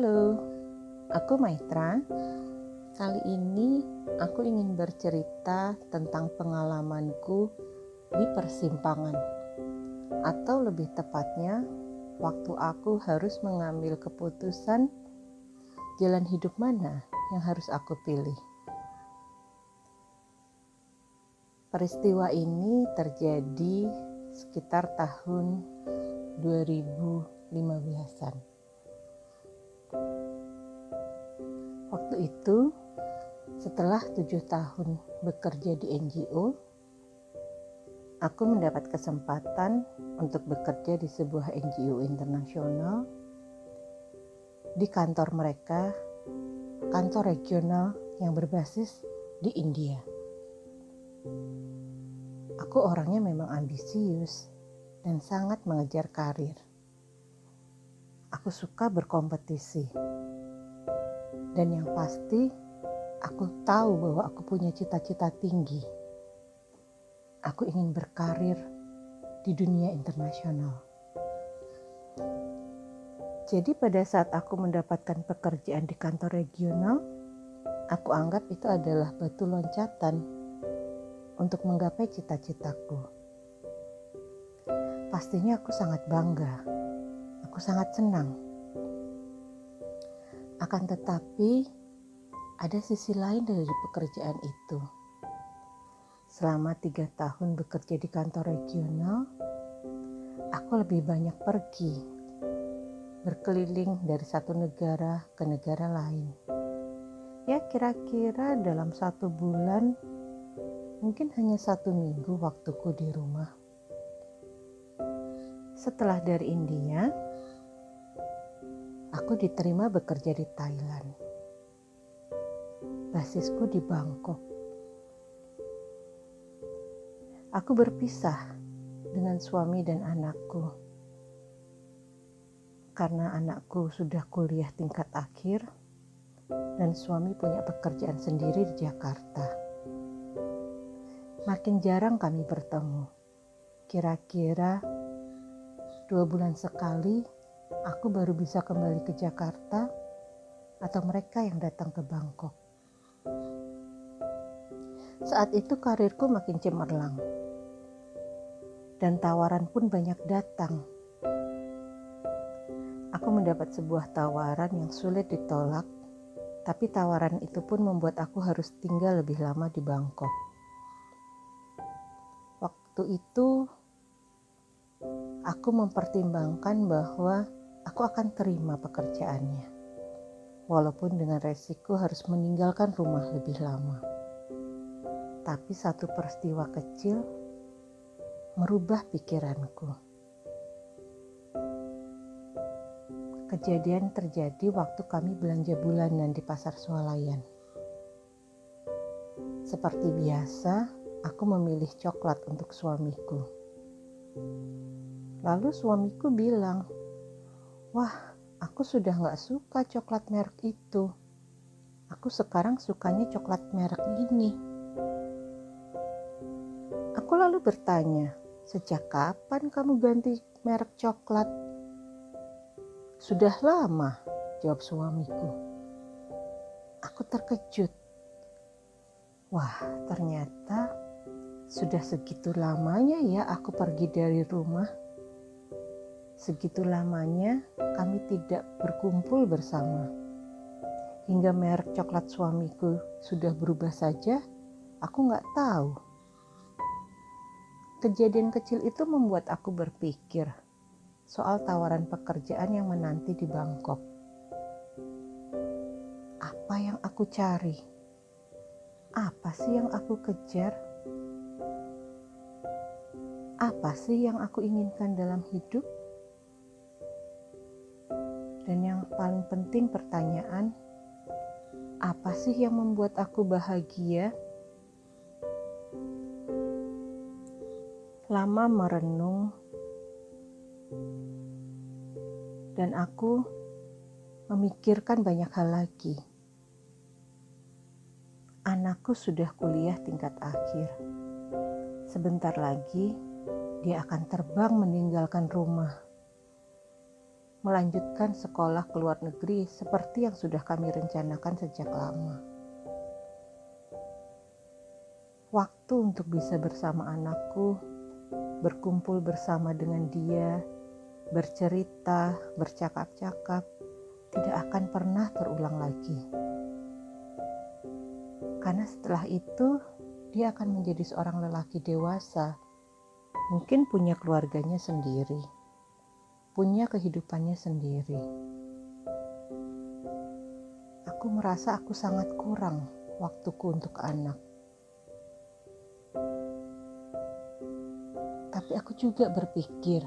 Halo, aku Maitra. Kali ini aku ingin bercerita tentang pengalamanku di persimpangan, atau lebih tepatnya, waktu aku harus mengambil keputusan jalan hidup mana yang harus aku pilih. Peristiwa ini terjadi sekitar tahun 2015-an. Waktu itu, setelah tujuh tahun bekerja di NGO, aku mendapat kesempatan untuk bekerja di sebuah NGO internasional di kantor mereka, kantor regional yang berbasis di India. Aku orangnya memang ambisius dan sangat mengejar karir. Aku suka berkompetisi. Dan yang pasti, aku tahu bahwa aku punya cita-cita tinggi. Aku ingin berkarir di dunia internasional. Jadi pada saat aku mendapatkan pekerjaan di kantor regional, aku anggap itu adalah batu loncatan untuk menggapai cita-citaku. Pastinya aku sangat bangga. Aku sangat senang. Akan tetapi, ada sisi lain dari pekerjaan itu. Selama tiga tahun bekerja di kantor regional, aku lebih banyak pergi, berkeliling dari satu negara ke negara lain. Ya kira-kira dalam satu bulan, mungkin hanya satu minggu waktuku di rumah. Setelah dari India, aku diterima bekerja di Thailand basisku di Bangkok. Aku berpisah dengan suami dan anakku karena anakku sudah kuliah tingkat akhir dan suami punya pekerjaan sendiri di Jakarta. Makin jarang kami bertemu. Kira-kira dua bulan sekali aku baru bisa kembali ke Jakarta atau mereka yang datang ke Bangkok. Saat itu karirku makin cemerlang. Dan tawaran pun banyak datang. Aku mendapat sebuah tawaran yang sulit ditolak, tapi tawaran itu pun membuat aku harus tinggal lebih lama di Bangkok. Waktu itu aku mempertimbangkan bahwa aku akan terima pekerjaannya. Walaupun dengan resiko harus meninggalkan rumah lebih lama tapi satu peristiwa kecil merubah pikiranku. Kejadian terjadi waktu kami belanja bulanan di pasar swalayan. Seperti biasa, aku memilih coklat untuk suamiku. Lalu suamiku bilang, "Wah, aku sudah gak suka coklat merek itu. Aku sekarang sukanya coklat merek ini." Aku lalu bertanya, sejak kapan kamu ganti merek coklat? Sudah lama, jawab suamiku. Aku terkejut. Wah, ternyata sudah segitu lamanya ya aku pergi dari rumah. Segitu lamanya kami tidak berkumpul bersama. Hingga merek coklat suamiku sudah berubah saja, aku nggak tahu. Kejadian kecil itu membuat aku berpikir soal tawaran pekerjaan yang menanti di Bangkok. Apa yang aku cari? Apa sih yang aku kejar? Apa sih yang aku inginkan dalam hidup? Dan yang paling penting pertanyaan, apa sih yang membuat aku bahagia? lama merenung, dan aku memikirkan banyak hal lagi. Anakku sudah kuliah tingkat akhir. Sebentar lagi dia akan terbang meninggalkan rumah. Melanjutkan sekolah ke luar negeri seperti yang sudah kami rencanakan sejak lama. Waktu untuk bisa bersama anakku, berkumpul bersama dengan dia, bercerita, bercakap-cakap, tidak akan pernah terulang lagi. Karena setelah itu, dia akan menjadi seorang lelaki dewasa, mungkin punya keluarganya sendiri punya kehidupannya sendiri. Aku merasa aku sangat kurang waktuku untuk anak. Tapi aku juga berpikir,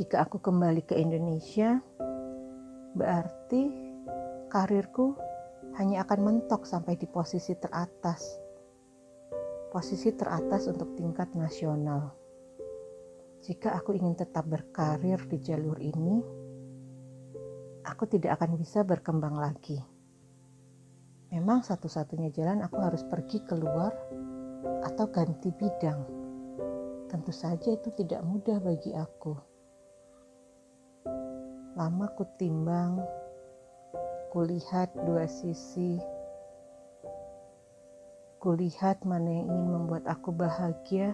jika aku kembali ke Indonesia, berarti karirku hanya akan mentok sampai di posisi teratas. Posisi teratas untuk tingkat nasional. Jika aku ingin tetap berkarir di jalur ini, aku tidak akan bisa berkembang lagi. Memang satu-satunya jalan aku harus pergi keluar atau ganti bidang. Tentu saja itu tidak mudah bagi aku. Lama ku timbang, kulihat dua sisi, kulihat mana yang ingin membuat aku bahagia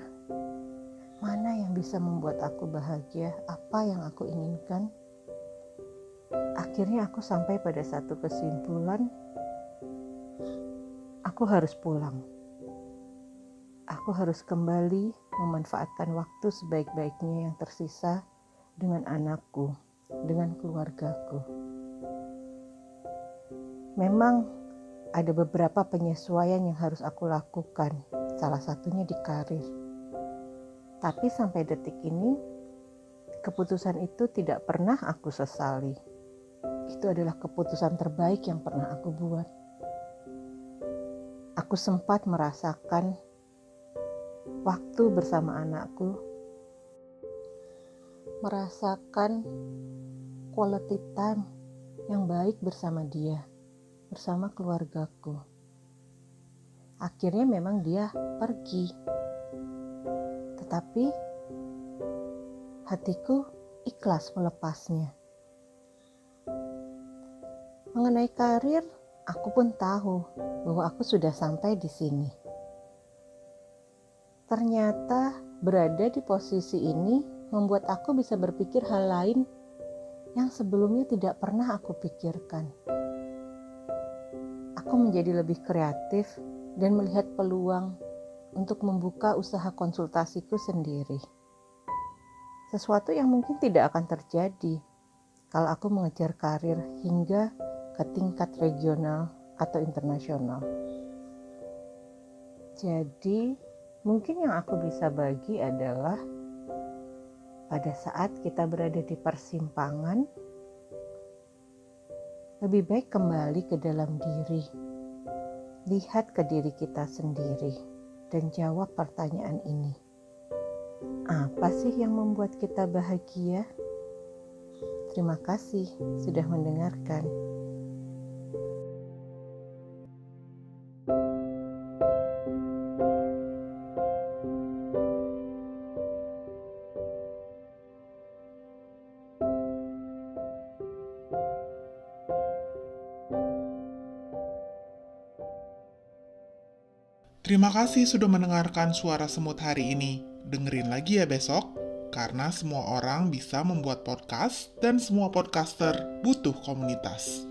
Mana yang bisa membuat aku bahagia? Apa yang aku inginkan? Akhirnya aku sampai pada satu kesimpulan, aku harus pulang. Aku harus kembali memanfaatkan waktu sebaik-baiknya yang tersisa dengan anakku, dengan keluargaku. Memang ada beberapa penyesuaian yang harus aku lakukan, salah satunya di karir tapi sampai detik ini, keputusan itu tidak pernah aku sesali. Itu adalah keputusan terbaik yang pernah aku buat. Aku sempat merasakan waktu bersama anakku, merasakan quality time yang baik bersama dia, bersama keluargaku. Akhirnya memang dia pergi tetapi hatiku ikhlas melepasnya. Mengenai karir, aku pun tahu bahwa aku sudah sampai di sini. Ternyata berada di posisi ini membuat aku bisa berpikir hal lain yang sebelumnya tidak pernah aku pikirkan. Aku menjadi lebih kreatif dan melihat peluang untuk membuka usaha konsultasiku sendiri. Sesuatu yang mungkin tidak akan terjadi kalau aku mengejar karir hingga ke tingkat regional atau internasional. Jadi, mungkin yang aku bisa bagi adalah pada saat kita berada di persimpangan, lebih baik kembali ke dalam diri, lihat ke diri kita sendiri dan jawab pertanyaan ini. Apa sih yang membuat kita bahagia? Terima kasih sudah mendengarkan. Terima kasih sudah mendengarkan suara semut hari ini. Dengerin lagi ya besok, karena semua orang bisa membuat podcast dan semua podcaster butuh komunitas.